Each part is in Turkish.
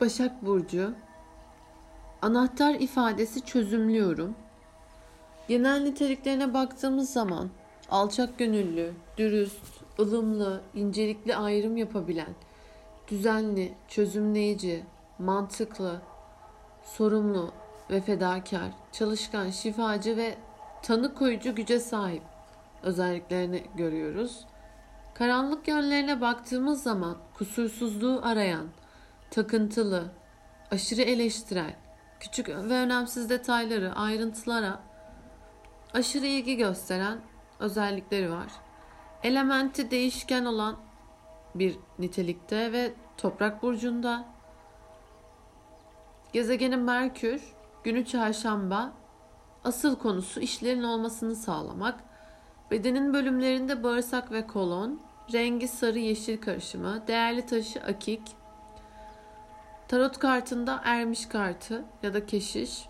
Başak Burcu Anahtar ifadesi çözümlüyorum. Genel niteliklerine baktığımız zaman alçak gönüllü, dürüst, ılımlı, incelikli ayrım yapabilen, düzenli, çözümleyici, mantıklı, sorumlu ve fedakar, çalışkan, şifacı ve tanı koyucu güce sahip özelliklerini görüyoruz. Karanlık yönlerine baktığımız zaman kusursuzluğu arayan, takıntılı, aşırı eleştirel, küçük ve önemsiz detayları, ayrıntılara aşırı ilgi gösteren özellikleri var. Elementi değişken olan bir nitelikte ve toprak burcunda. Gezegenin Merkür, günü çarşamba, asıl konusu işlerin olmasını sağlamak. Bedenin bölümlerinde bağırsak ve kolon, rengi sarı yeşil karışımı, değerli taşı akik, tarot kartında ermiş kartı ya da keşiş.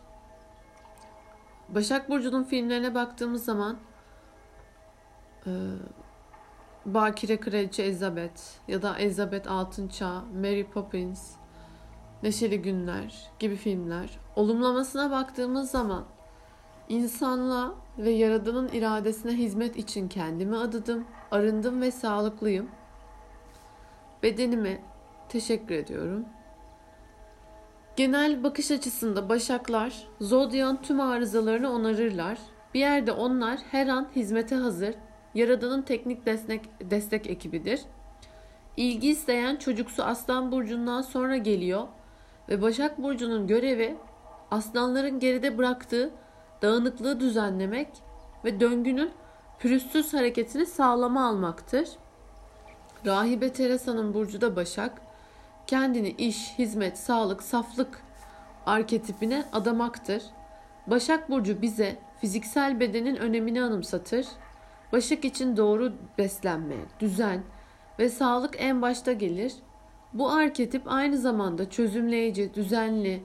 Başak Burcu'nun filmlerine baktığımız zaman e, Bakire Kraliçe Elizabeth ya da Elizabeth Altın Çağ, Mary Poppins, Neşeli Günler gibi filmler. Olumlamasına baktığımız zaman insanlığa ve Yaradan'ın iradesine hizmet için kendimi adadım, arındım ve sağlıklıyım. Bedenime teşekkür ediyorum. Genel bakış açısında başaklar zodyan tüm arızalarını onarırlar. Bir yerde onlar her an hizmete hazır, Yaradan'ın teknik destek, destek ekibidir. İlgi isteyen çocuksu Aslan Burcu'ndan sonra geliyor ve Başak Burcu'nun görevi aslanların geride bıraktığı dağınıklığı düzenlemek ve döngünün pürüzsüz hareketini sağlama almaktır. Rahibe Teresa'nın burcu da Başak, kendini iş, hizmet, sağlık, saflık arketipine adamaktır. Başak Burcu bize fiziksel bedenin önemini anımsatır. Başak için doğru beslenme, düzen ve sağlık en başta gelir. Bu arketip aynı zamanda çözümleyici, düzenli,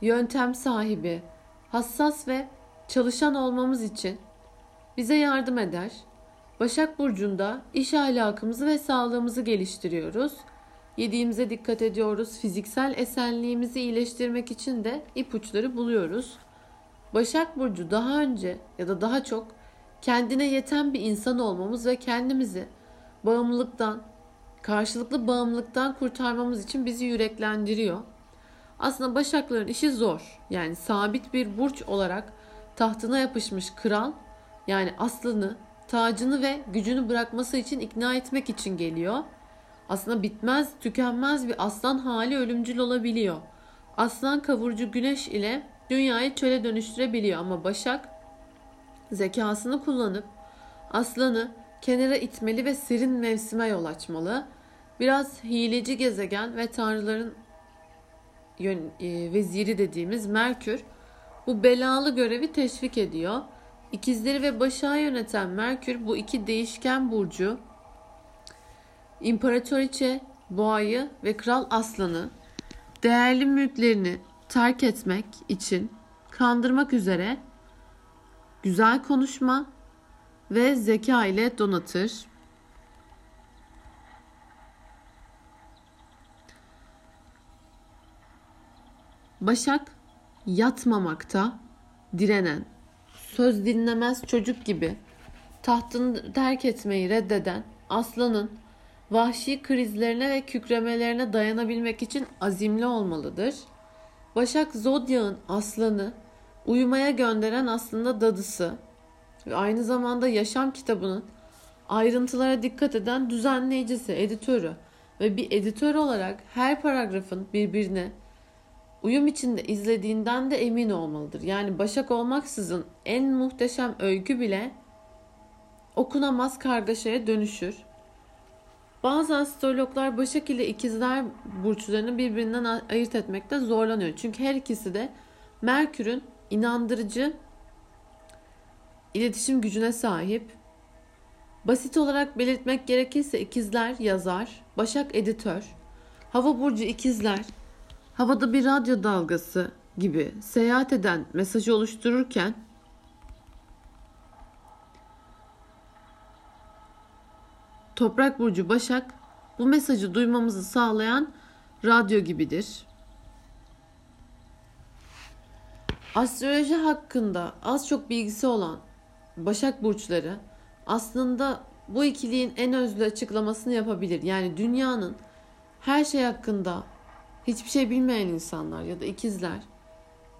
yöntem sahibi, hassas ve çalışan olmamız için bize yardım eder. Başak Burcu'nda iş ahlakımızı ve sağlığımızı geliştiriyoruz. Yediğimize dikkat ediyoruz. Fiziksel esenliğimizi iyileştirmek için de ipuçları buluyoruz. Başak Burcu daha önce ya da daha çok kendine yeten bir insan olmamız ve kendimizi bağımlılıktan, karşılıklı bağımlılıktan kurtarmamız için bizi yüreklendiriyor. Aslında Başakların işi zor. Yani sabit bir burç olarak tahtına yapışmış kral yani aslını, tacını ve gücünü bırakması için ikna etmek için geliyor. Aslında bitmez, tükenmez bir aslan hali ölümcül olabiliyor. Aslan kavurucu güneş ile dünyayı çöle dönüştürebiliyor ama Başak zekasını kullanıp aslanı kenara itmeli ve serin mevsime yol açmalı. Biraz hileci gezegen ve tanrıların yön, e, veziri dediğimiz Merkür bu belalı görevi teşvik ediyor. İkizleri ve Başak'ı yöneten Merkür bu iki değişken burcu İmparatoriçe Boğa'yı ve Kral Aslan'ı değerli mülklerini terk etmek için kandırmak üzere güzel konuşma ve zeka ile donatır. Başak yatmamakta direnen, söz dinlemez çocuk gibi tahtını terk etmeyi reddeden aslanın vahşi krizlerine ve kükremelerine dayanabilmek için azimli olmalıdır. Başak Zodya'nın aslanı uyumaya gönderen aslında dadısı ve aynı zamanda yaşam kitabının ayrıntılara dikkat eden düzenleyicisi, editörü ve bir editör olarak her paragrafın birbirine uyum içinde izlediğinden de emin olmalıdır. Yani Başak olmaksızın en muhteşem öykü bile okunamaz kargaşaya dönüşür. Bazı astrologlar Başak ile ikizler burçlarını birbirinden ayırt etmekte zorlanıyor. Çünkü her ikisi de Merkür'ün inandırıcı iletişim gücüne sahip. Basit olarak belirtmek gerekirse ikizler yazar, Başak editör, Hava burcu ikizler havada bir radyo dalgası gibi seyahat eden mesajı oluştururken Toprak burcu Başak bu mesajı duymamızı sağlayan radyo gibidir. Astroloji hakkında az çok bilgisi olan Başak burçları aslında bu ikiliğin en özlü açıklamasını yapabilir. Yani dünyanın her şey hakkında hiçbir şey bilmeyen insanlar ya da ikizler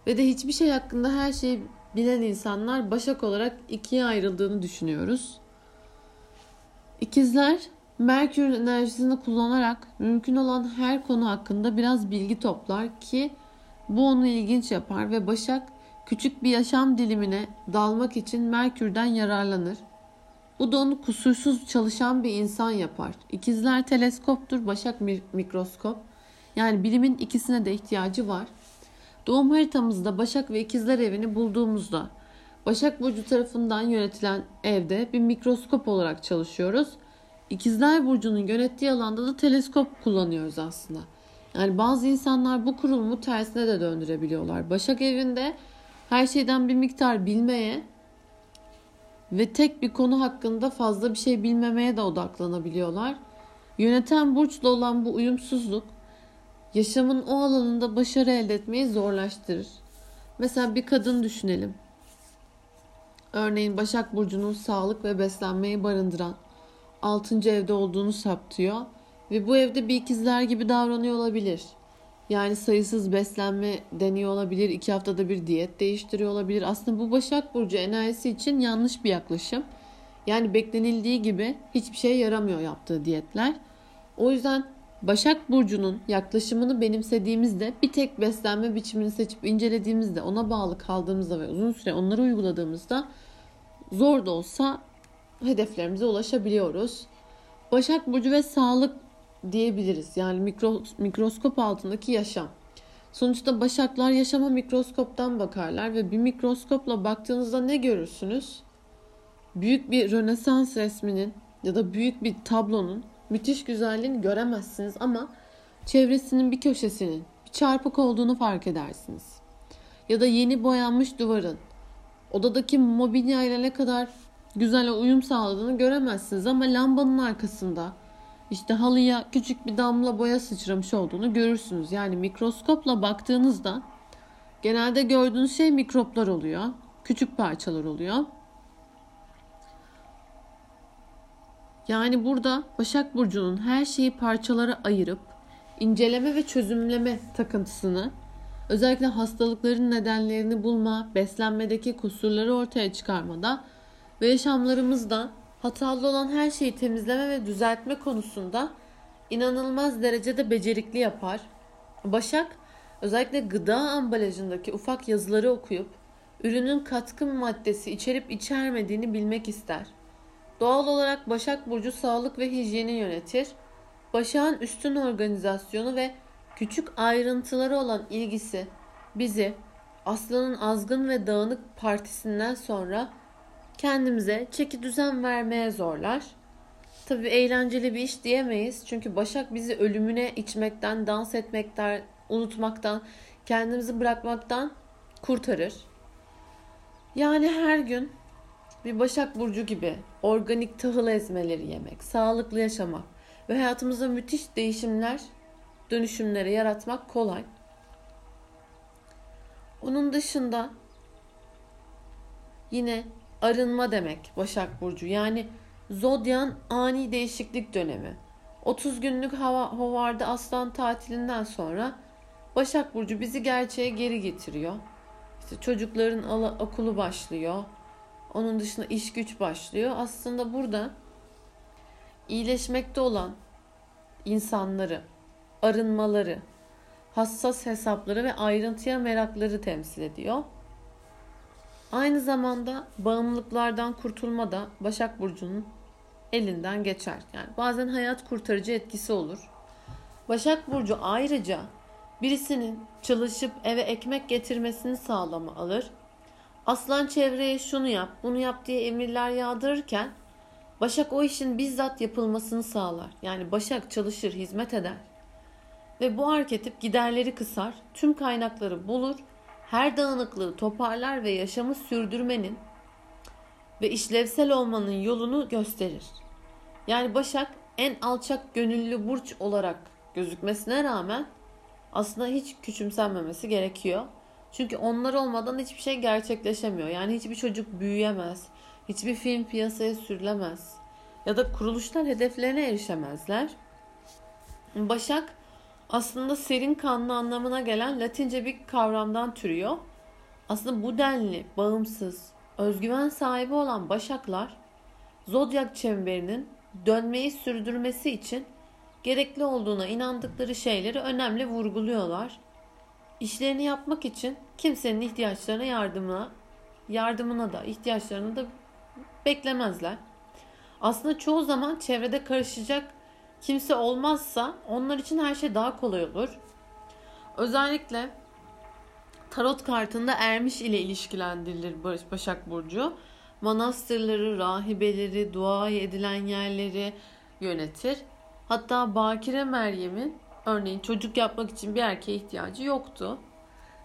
ve de hiçbir şey hakkında her şeyi bilen insanlar Başak olarak ikiye ayrıldığını düşünüyoruz. İkizler Merkür enerjisini kullanarak mümkün olan her konu hakkında biraz bilgi toplar ki bu onu ilginç yapar ve Başak küçük bir yaşam dilimine dalmak için Merkür'den yararlanır. Bu da onu kusursuz çalışan bir insan yapar. İkizler teleskoptur, Başak mikroskop. Yani bilimin ikisine de ihtiyacı var. Doğum haritamızda Başak ve İkizler evini bulduğumuzda Başak Burcu tarafından yönetilen evde bir mikroskop olarak çalışıyoruz. İkizler Burcu'nun yönettiği alanda da teleskop kullanıyoruz aslında. Yani bazı insanlar bu kurulumu tersine de döndürebiliyorlar. Başak evinde her şeyden bir miktar bilmeye ve tek bir konu hakkında fazla bir şey bilmemeye de odaklanabiliyorlar. Yöneten burçla olan bu uyumsuzluk yaşamın o alanında başarı elde etmeyi zorlaştırır. Mesela bir kadın düşünelim. Örneğin Başak Burcu'nun sağlık ve beslenmeyi barındıran 6. evde olduğunu saptıyor ve bu evde bir ikizler gibi davranıyor olabilir. Yani sayısız beslenme deniyor olabilir, iki haftada bir diyet değiştiriyor olabilir. Aslında bu Başak Burcu enerjisi için yanlış bir yaklaşım. Yani beklenildiği gibi hiçbir şey yaramıyor yaptığı diyetler. O yüzden Başak Burcu'nun yaklaşımını benimsediğimizde bir tek beslenme biçimini seçip incelediğimizde ona bağlı kaldığımızda ve uzun süre onları uyguladığımızda zor da olsa hedeflerimize ulaşabiliyoruz. Başak Burcu ve sağlık diyebiliriz. Yani mikro, mikroskop altındaki yaşam. Sonuçta başaklar yaşama mikroskoptan bakarlar ve bir mikroskopla baktığınızda ne görürsünüz? Büyük bir Rönesans resminin ya da büyük bir tablonun müthiş güzelliğini göremezsiniz ama çevresinin bir köşesinin bir çarpık olduğunu fark edersiniz. Ya da yeni boyanmış duvarın odadaki mobilya ile ne kadar güzel uyum sağladığını göremezsiniz ama lambanın arkasında işte halıya küçük bir damla boya sıçramış olduğunu görürsünüz. Yani mikroskopla baktığınızda genelde gördüğünüz şey mikroplar oluyor. Küçük parçalar oluyor. Yani burada Başak Burcu'nun her şeyi parçalara ayırıp inceleme ve çözümleme takıntısını özellikle hastalıkların nedenlerini bulma, beslenmedeki kusurları ortaya çıkarmada ve yaşamlarımızda hatalı olan her şeyi temizleme ve düzeltme konusunda inanılmaz derecede becerikli yapar. Başak özellikle gıda ambalajındaki ufak yazıları okuyup ürünün katkı maddesi içerip içermediğini bilmek ister. Doğal olarak Başak Burcu sağlık ve hijyeni yönetir. Başak'ın üstün organizasyonu ve küçük ayrıntıları olan ilgisi bizi Aslan'ın azgın ve dağınık partisinden sonra kendimize çeki düzen vermeye zorlar. Tabii eğlenceli bir iş diyemeyiz. Çünkü Başak bizi ölümüne içmekten, dans etmekten, unutmaktan, kendimizi bırakmaktan kurtarır. Yani her gün bir Başak Burcu gibi organik tahıl ezmeleri yemek, sağlıklı yaşamak ve hayatımızda müthiş değişimler, dönüşümleri yaratmak kolay. Onun dışında yine arınma demek Başak Burcu. Yani zodyan ani değişiklik dönemi. 30 günlük hava hovarda aslan tatilinden sonra Başak Burcu bizi gerçeğe geri getiriyor. İşte çocukların okulu başlıyor. Onun dışında iş güç başlıyor. Aslında burada iyileşmekte olan insanları, arınmaları, hassas hesapları ve ayrıntıya merakları temsil ediyor. Aynı zamanda bağımlılıklardan kurtulma da Başak Burcu'nun elinden geçer. Yani bazen hayat kurtarıcı etkisi olur. Başak Burcu ayrıca birisinin çalışıp eve ekmek getirmesini sağlama alır. Aslan çevreye şunu yap, bunu yap diye emirler yağdırırken Başak o işin bizzat yapılmasını sağlar. Yani Başak çalışır, hizmet eder. Ve bu arketip giderleri kısar, tüm kaynakları bulur her dağınıklığı toparlar ve yaşamı sürdürmenin ve işlevsel olmanın yolunu gösterir. Yani Başak en alçak gönüllü burç olarak gözükmesine rağmen aslında hiç küçümsenmemesi gerekiyor. Çünkü onlar olmadan hiçbir şey gerçekleşemiyor. Yani hiçbir çocuk büyüyemez. Hiçbir film piyasaya sürülemez. Ya da kuruluşlar hedeflerine erişemezler. Başak aslında serin kanlı anlamına gelen Latince bir kavramdan türüyor. Aslında bu denli, bağımsız, özgüven sahibi olan başaklar zodyak çemberinin dönmeyi sürdürmesi için gerekli olduğuna inandıkları şeyleri önemli vurguluyorlar. İşlerini yapmak için kimsenin ihtiyaçlarına yardımına, yardımına da ihtiyaçlarını da beklemezler. Aslında çoğu zaman çevrede karışacak kimse olmazsa onlar için her şey daha kolay olur. Özellikle tarot kartında ermiş ile ilişkilendirilir Başak Burcu. Manastırları, rahibeleri, dua edilen yerleri yönetir. Hatta Bakire Meryem'in örneğin çocuk yapmak için bir erkeğe ihtiyacı yoktu.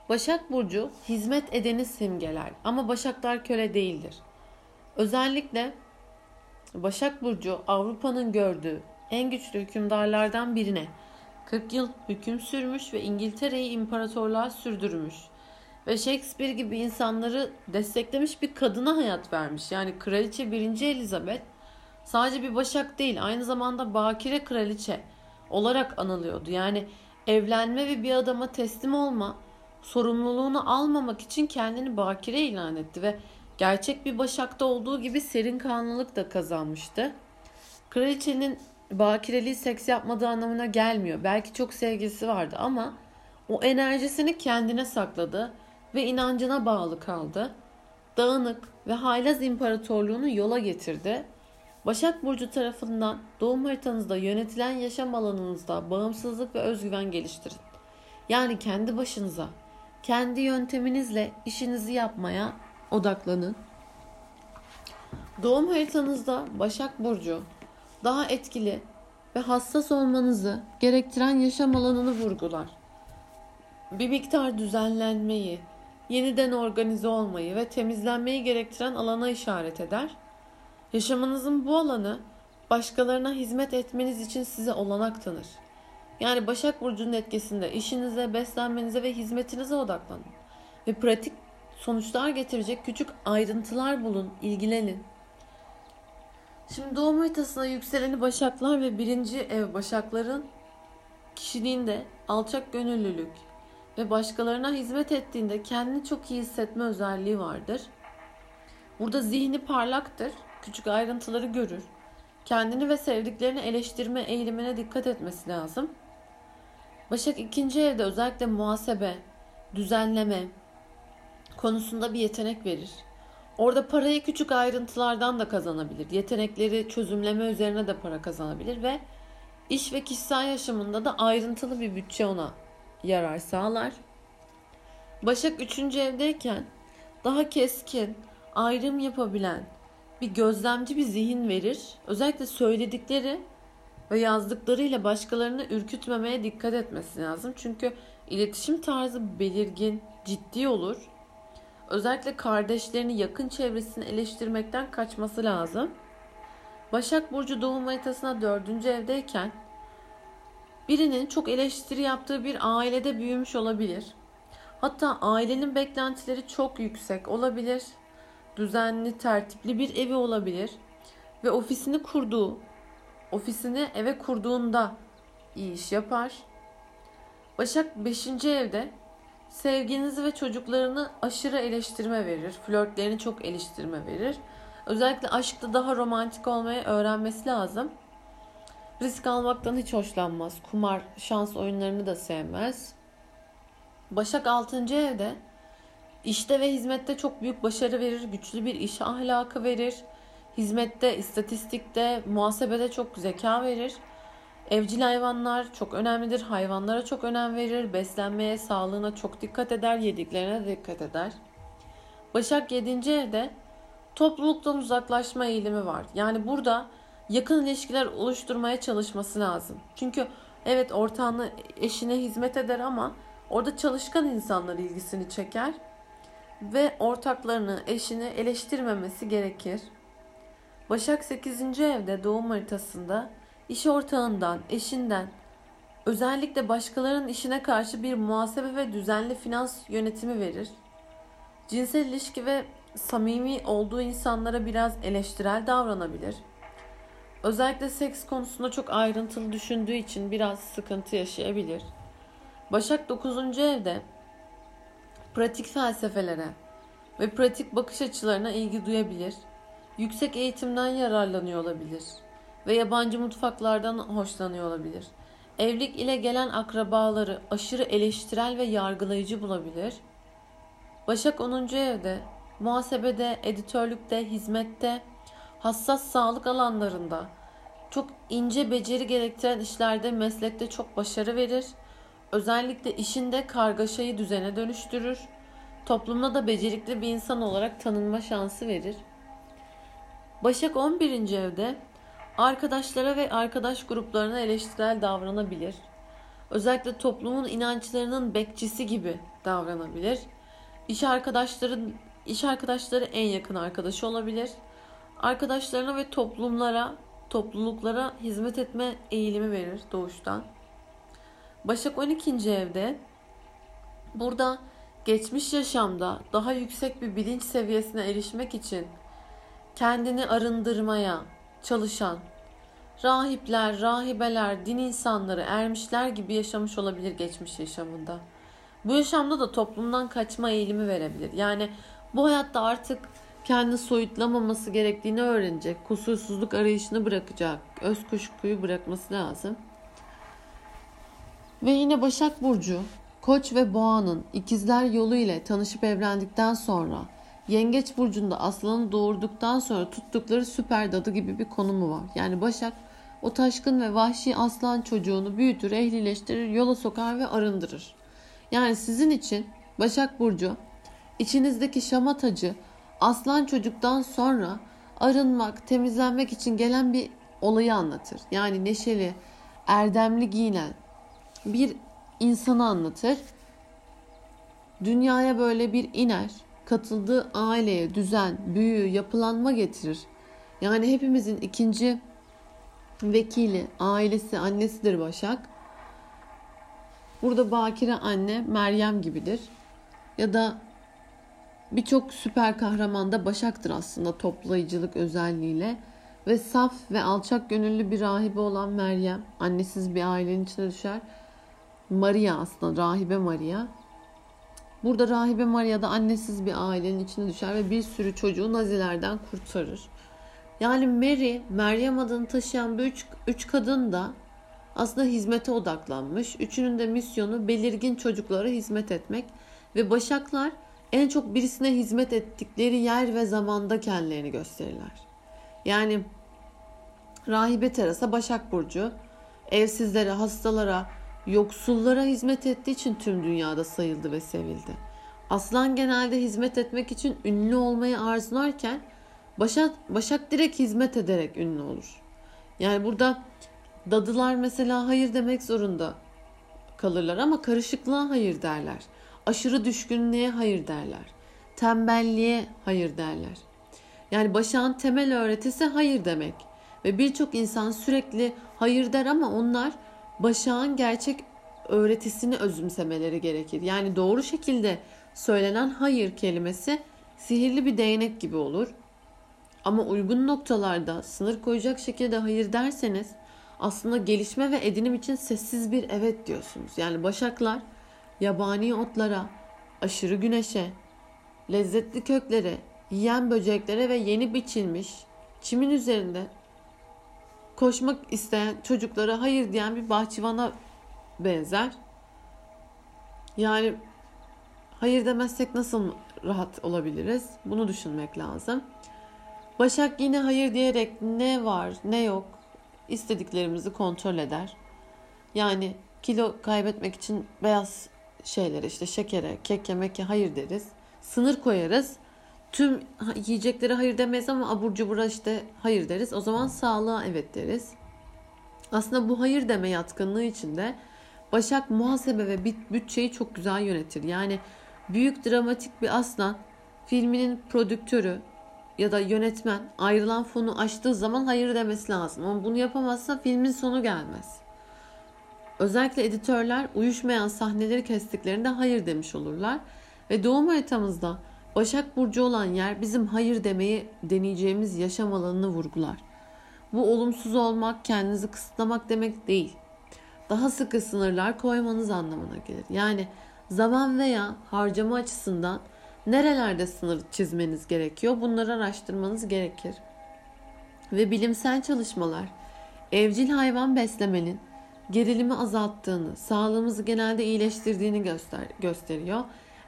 Başak Burcu hizmet edeni simgeler ama Başaklar köle değildir. Özellikle Başak Burcu Avrupa'nın gördüğü en güçlü hükümdarlardan birine 40 yıl hüküm sürmüş ve İngiltere'yi imparatorluğa sürdürmüş. Ve Shakespeare gibi insanları desteklemiş bir kadına hayat vermiş. Yani Kraliçe 1. Elizabeth sadece bir başak değil aynı zamanda bakire kraliçe olarak anılıyordu. Yani evlenme ve bir adama teslim olma sorumluluğunu almamak için kendini bakire ilan etti ve gerçek bir başakta olduğu gibi serin kanlılık da kazanmıştı. Kraliçenin bakireliği seks yapmadığı anlamına gelmiyor. Belki çok sevgilisi vardı ama o enerjisini kendine sakladı ve inancına bağlı kaldı. Dağınık ve haylaz imparatorluğunu yola getirdi. Başak Burcu tarafından doğum haritanızda yönetilen yaşam alanınızda bağımsızlık ve özgüven geliştirin. Yani kendi başınıza, kendi yönteminizle işinizi yapmaya odaklanın. Doğum haritanızda Başak Burcu daha etkili ve hassas olmanızı gerektiren yaşam alanını vurgular. Bir miktar düzenlenmeyi, yeniden organize olmayı ve temizlenmeyi gerektiren alana işaret eder. Yaşamınızın bu alanı başkalarına hizmet etmeniz için size olanak tanır. Yani Başak Burcu'nun etkisinde işinize, beslenmenize ve hizmetinize odaklanın. Ve pratik sonuçlar getirecek küçük ayrıntılar bulun, ilgilenin. Şimdi doğum haritasına yükseleni başaklar ve birinci ev başakların kişiliğinde alçak gönüllülük ve başkalarına hizmet ettiğinde kendini çok iyi hissetme özelliği vardır. Burada zihni parlaktır, küçük ayrıntıları görür. Kendini ve sevdiklerini eleştirme eğilimine dikkat etmesi lazım. Başak ikinci evde özellikle muhasebe, düzenleme konusunda bir yetenek verir. Orada parayı küçük ayrıntılardan da kazanabilir. Yetenekleri çözümleme üzerine de para kazanabilir ve iş ve kişisel yaşamında da ayrıntılı bir bütçe ona yarar sağlar. Başak 3. evdeyken daha keskin, ayrım yapabilen bir gözlemci bir zihin verir. Özellikle söyledikleri ve yazdıklarıyla başkalarını ürkütmemeye dikkat etmesi lazım. Çünkü iletişim tarzı belirgin, ciddi olur özellikle kardeşlerini yakın çevresini eleştirmekten kaçması lazım. Başak Burcu doğum haritasına dördüncü evdeyken birinin çok eleştiri yaptığı bir ailede büyümüş olabilir. Hatta ailenin beklentileri çok yüksek olabilir. Düzenli, tertipli bir evi olabilir. Ve ofisini kurduğu, ofisini eve kurduğunda iyi iş yapar. Başak 5. evde sevginizi ve çocuklarını aşırı eleştirme verir. Flörtlerini çok eleştirme verir. Özellikle aşkta daha romantik olmayı öğrenmesi lazım. Risk almaktan hiç hoşlanmaz. Kumar, şans oyunlarını da sevmez. Başak 6. evde işte ve hizmette çok büyük başarı verir. Güçlü bir iş ahlakı verir. Hizmette, istatistikte, muhasebede çok zeka verir. Evcil hayvanlar çok önemlidir. Hayvanlara çok önem verir. Beslenmeye, sağlığına çok dikkat eder. Yediklerine dikkat eder. Başak 7. evde topluluktan uzaklaşma eğilimi var. Yani burada yakın ilişkiler oluşturmaya çalışması lazım. Çünkü evet ortağını eşine hizmet eder ama orada çalışkan insanlar ilgisini çeker ve ortaklarını, eşini eleştirmemesi gerekir. Başak 8. evde doğum haritasında iş ortağından, eşinden Özellikle başkalarının işine karşı bir muhasebe ve düzenli finans yönetimi verir. Cinsel ilişki ve samimi olduğu insanlara biraz eleştirel davranabilir. Özellikle seks konusunda çok ayrıntılı düşündüğü için biraz sıkıntı yaşayabilir. Başak 9. evde pratik felsefelere ve pratik bakış açılarına ilgi duyabilir. Yüksek eğitimden yararlanıyor olabilir ve yabancı mutfaklardan hoşlanıyor olabilir. Evlilik ile gelen akrabaları aşırı eleştirel ve yargılayıcı bulabilir. Başak 10. evde muhasebede, editörlükte, hizmette, hassas sağlık alanlarında, çok ince beceri gerektiren işlerde, meslekte çok başarı verir. Özellikle işinde kargaşayı düzene dönüştürür. Toplumda da becerikli bir insan olarak tanınma şansı verir. Başak 11. evde arkadaşlara ve arkadaş gruplarına eleştirel davranabilir. Özellikle toplumun inançlarının bekçisi gibi davranabilir. İş arkadaşların iş arkadaşları en yakın arkadaşı olabilir. Arkadaşlarına ve toplumlara, topluluklara hizmet etme eğilimi verir doğuştan. Başak 12. evde burada geçmiş yaşamda daha yüksek bir bilinç seviyesine erişmek için kendini arındırmaya çalışan rahipler, rahibeler, din insanları, ermişler gibi yaşamış olabilir geçmiş yaşamında. Bu yaşamda da toplumdan kaçma eğilimi verebilir. Yani bu hayatta artık kendi soyutlamaması gerektiğini öğrenecek. Kusursuzluk arayışını bırakacak. Öz kuşkuyu bırakması lazım. Ve yine Başak Burcu, Koç ve Boğa'nın ikizler yolu ile tanışıp evlendikten sonra Yengeç burcunda aslanı doğurduktan sonra tuttukları süper dadı gibi bir konumu var. Yani Başak o taşkın ve vahşi aslan çocuğunu büyütür, ehlileştirir, yola sokar ve arındırır. Yani sizin için Başak Burcu içinizdeki şamatacı aslan çocuktan sonra arınmak, temizlenmek için gelen bir olayı anlatır. Yani neşeli, erdemli giyinen bir insanı anlatır. Dünyaya böyle bir iner, katıldığı aileye düzen, büyü, yapılanma getirir. Yani hepimizin ikinci vekili, ailesi, annesidir Başak. Burada bakire anne Meryem gibidir. Ya da birçok süper kahraman da Başak'tır aslında toplayıcılık özelliğiyle. Ve saf ve alçak gönüllü bir rahibe olan Meryem, annesiz bir ailenin içine düşer. Maria aslında, rahibe Maria. Burada rahibe Maria da annesiz bir ailenin içine düşer ve bir sürü çocuğu nazilerden kurtarır. Yani Mary, Meryem adını taşıyan bu üç, üç kadın da aslında hizmete odaklanmış. Üçünün de misyonu belirgin çocuklara hizmet etmek ve başaklar en çok birisine hizmet ettikleri yer ve zamanda kendilerini gösterirler. Yani Rahibe Terasa Başak Burcu evsizlere, hastalara, yoksullara hizmet ettiği için tüm dünyada sayıldı ve sevildi. Aslan genelde hizmet etmek için ünlü olmayı arzularken Başak, Başak direkt hizmet ederek ünlü olur. Yani burada dadılar mesela hayır demek zorunda kalırlar ama karışıklığa hayır derler. Aşırı düşkünlüğe hayır derler. Tembelliğe hayır derler. Yani Başak'ın temel öğretisi hayır demek. Ve birçok insan sürekli hayır der ama onlar Başak'ın gerçek öğretisini özümsemeleri gerekir. Yani doğru şekilde söylenen hayır kelimesi sihirli bir değnek gibi olur. Ama uygun noktalarda sınır koyacak şekilde hayır derseniz aslında gelişme ve edinim için sessiz bir evet diyorsunuz. Yani başaklar yabani otlara, aşırı güneşe, lezzetli köklere, yiyen böceklere ve yeni biçilmiş çimin üzerinde koşmak isteyen çocuklara hayır diyen bir bahçıvana benzer. Yani hayır demezsek nasıl rahat olabiliriz? Bunu düşünmek lazım. Başak yine hayır diyerek ne var ne yok istediklerimizi kontrol eder. Yani kilo kaybetmek için beyaz şeylere işte şekere, kek yemek hayır deriz. Sınır koyarız. Tüm yiyeceklere hayır demeyiz ama abur cubura işte hayır deriz. O zaman sağlığa evet deriz. Aslında bu hayır deme yatkınlığı içinde Başak muhasebe ve bütçeyi çok güzel yönetir. Yani büyük dramatik bir aslan filminin prodüktörü ya da yönetmen ayrılan fonu açtığı zaman hayır demesi lazım. Ama bunu yapamazsa filmin sonu gelmez. Özellikle editörler uyuşmayan sahneleri kestiklerinde hayır demiş olurlar. Ve doğum haritamızda Başak Burcu olan yer bizim hayır demeyi deneyeceğimiz yaşam alanını vurgular. Bu olumsuz olmak, kendinizi kısıtlamak demek değil. Daha sıkı sınırlar koymanız anlamına gelir. Yani zaman veya harcama açısından nerelerde sınır çizmeniz gerekiyor bunları araştırmanız gerekir. Ve bilimsel çalışmalar evcil hayvan beslemenin gerilimi azalttığını, sağlığımızı genelde iyileştirdiğini göster gösteriyor.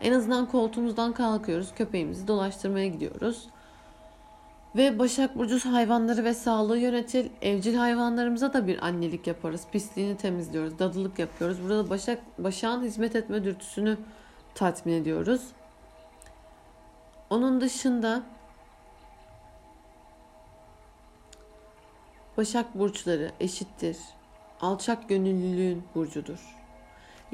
En azından koltuğumuzdan kalkıyoruz, köpeğimizi dolaştırmaya gidiyoruz. Ve Başak Burcu hayvanları ve sağlığı yönetir. Evcil hayvanlarımıza da bir annelik yaparız. Pisliğini temizliyoruz, dadılık yapıyoruz. Burada Başak, Başak'ın hizmet etme dürtüsünü tatmin ediyoruz. Onun dışında Başak burçları eşittir. Alçak gönüllülüğün burcudur.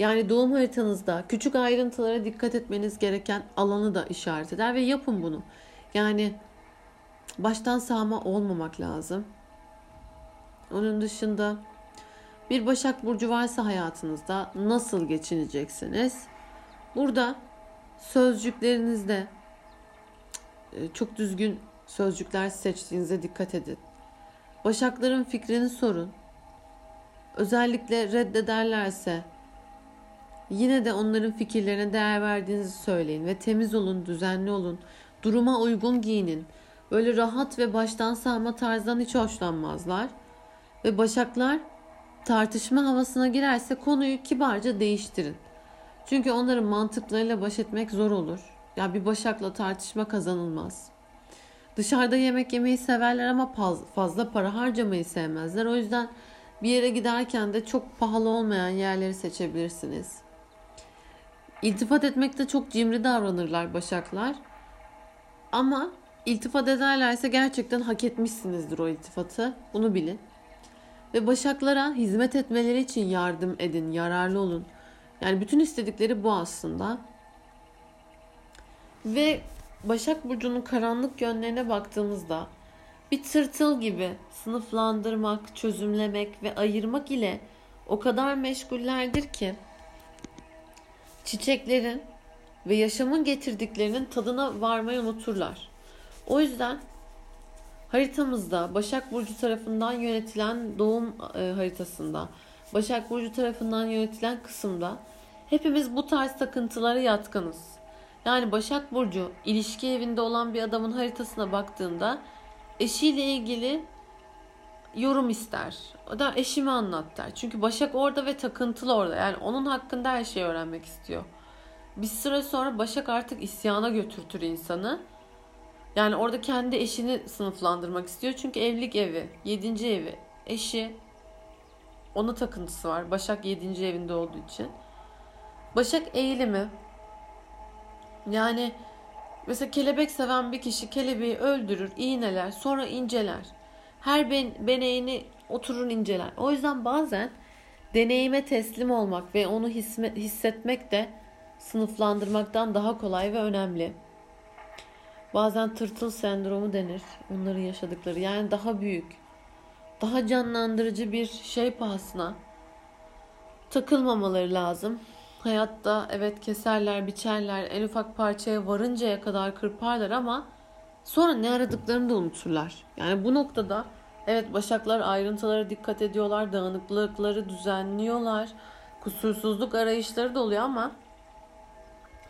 Yani doğum haritanızda küçük ayrıntılara dikkat etmeniz gereken alanı da işaret eder ve yapın bunu. Yani baştan sağma olmamak lazım. Onun dışında bir Başak Burcu varsa hayatınızda nasıl geçineceksiniz? Burada sözcüklerinizde e, çok düzgün sözcükler seçtiğinize dikkat edin. Başakların fikrini sorun. Özellikle reddederlerse yine de onların fikirlerine değer verdiğinizi söyleyin ve temiz olun, düzenli olun, duruma uygun giyinin. Böyle rahat ve baştan sağma tarzdan hiç hoşlanmazlar. Ve başaklar tartışma havasına girerse konuyu kibarca değiştirin. Çünkü onların mantıklarıyla baş etmek zor olur. Ya bir başakla tartışma kazanılmaz. Dışarıda yemek yemeyi severler ama fazla para harcamayı sevmezler. O yüzden bir yere giderken de çok pahalı olmayan yerleri seçebilirsiniz. İltifat etmekte çok cimri davranırlar başaklar. Ama iltifat ederlerse gerçekten hak etmişsinizdir o iltifatı. Bunu bilin. Ve başaklara hizmet etmeleri için yardım edin, yararlı olun. Yani bütün istedikleri bu aslında. Ve Başak Burcu'nun karanlık yönlerine baktığımızda bir tırtıl gibi sınıflandırmak, çözümlemek ve ayırmak ile o kadar meşgullerdir ki çiçeklerin ve yaşamın getirdiklerinin tadına varmayı unuturlar. O yüzden haritamızda Başak Burcu tarafından yönetilen doğum e, haritasında, Başak Burcu tarafından yönetilen kısımda hepimiz bu tarz takıntılara yatkınız. Yani Başak Burcu ilişki evinde olan bir adamın haritasına baktığında eşiyle ilgili yorum ister. O da eşimi anlat der. Çünkü Başak orada ve takıntılı orada. Yani onun hakkında her şeyi öğrenmek istiyor. Bir süre sonra Başak artık isyana götürtür insanı. Yani orada kendi eşini sınıflandırmak istiyor. Çünkü evlilik evi, yedinci evi, eşi ona takıntısı var. Başak yedinci evinde olduğu için. Başak eğilimi. Yani mesela kelebek seven bir kişi kelebeği öldürür, iğneler, sonra inceler. Her ben, beneğini oturur inceler. O yüzden bazen deneyime teslim olmak ve onu hissetmek de sınıflandırmaktan daha kolay ve önemli. Bazen tırtıl sendromu denir. Onların yaşadıkları. Yani daha büyük, daha canlandırıcı bir şey pahasına takılmamaları lazım. Hayatta evet keserler, biçerler, en ufak parçaya varıncaya kadar kırparlar ama sonra ne aradıklarını da unuturlar. Yani bu noktada evet başaklar ayrıntılara dikkat ediyorlar, dağınıklıkları düzenliyorlar, kusursuzluk arayışları da oluyor ama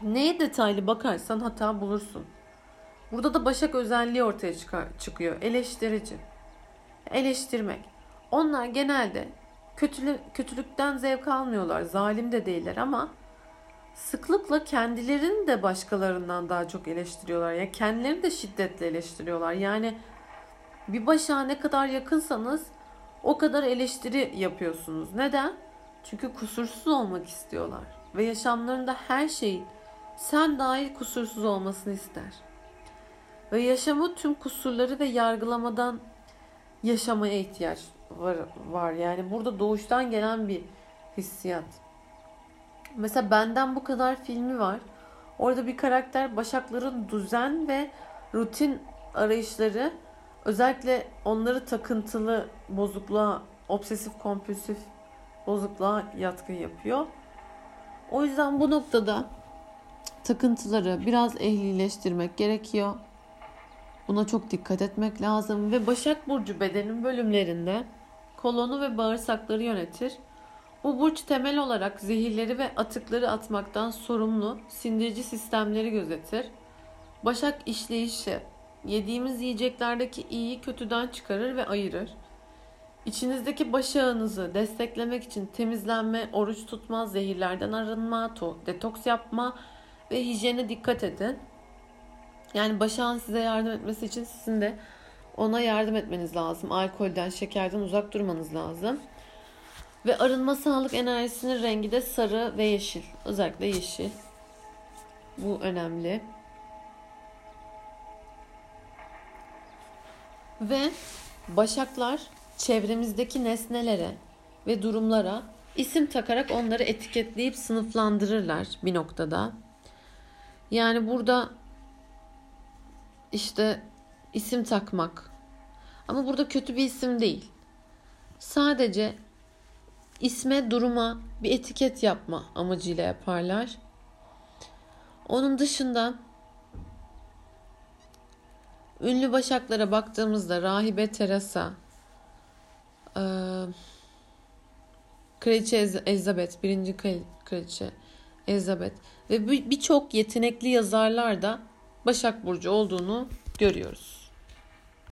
neye detaylı bakarsan hata bulursun. Burada da başak özelliği ortaya çıkıyor. Eleştirici. Eleştirmek. Onlar genelde kötülü, kötülükten zevk almıyorlar. Zalim de değiller ama sıklıkla kendilerini de başkalarından daha çok eleştiriyorlar. Yani kendilerini de şiddetle eleştiriyorlar. Yani bir başa ne kadar yakınsanız o kadar eleştiri yapıyorsunuz. Neden? Çünkü kusursuz olmak istiyorlar. Ve yaşamlarında her şeyin sen dahil kusursuz olmasını ister. Ve yaşamı tüm kusurları ve yargılamadan yaşamaya ihtiyaç var, var. Yani burada doğuştan gelen bir hissiyat. Mesela benden bu kadar filmi var. Orada bir karakter Başakların düzen ve rutin arayışları özellikle onları takıntılı bozukluğa, obsesif kompulsif bozukluğa yatkın yapıyor. O yüzden bu noktada takıntıları biraz ehlileştirmek gerekiyor. Buna çok dikkat etmek lazım ve Başak Burcu bedenin bölümlerinde kolonu ve bağırsakları yönetir. Bu burç temel olarak zehirleri ve atıkları atmaktan sorumlu sindirici sistemleri gözetir. Başak işleyişi yediğimiz yiyeceklerdeki iyiyi kötüden çıkarır ve ayırır. İçinizdeki başağınızı desteklemek için temizlenme, oruç tutma, zehirlerden arınma, detoks yapma ve hijyene dikkat edin. Yani başağın size yardım etmesi için sizin de ona yardım etmeniz lazım. Alkolden, şekerden uzak durmanız lazım. Ve arınma sağlık enerjisinin rengi de sarı ve yeşil. Özellikle yeşil. Bu önemli. Ve başaklar çevremizdeki nesnelere ve durumlara isim takarak onları etiketleyip sınıflandırırlar bir noktada. Yani burada işte isim takmak. Ama burada kötü bir isim değil. Sadece isme, duruma bir etiket yapma amacıyla yaparlar. Onun dışında ünlü başaklara baktığımızda Rahibe Teresa, Kraliçe Elizabeth, birinci Kraliçe Elizabeth ve birçok yetenekli yazarlar da Başak Burcu olduğunu görüyoruz.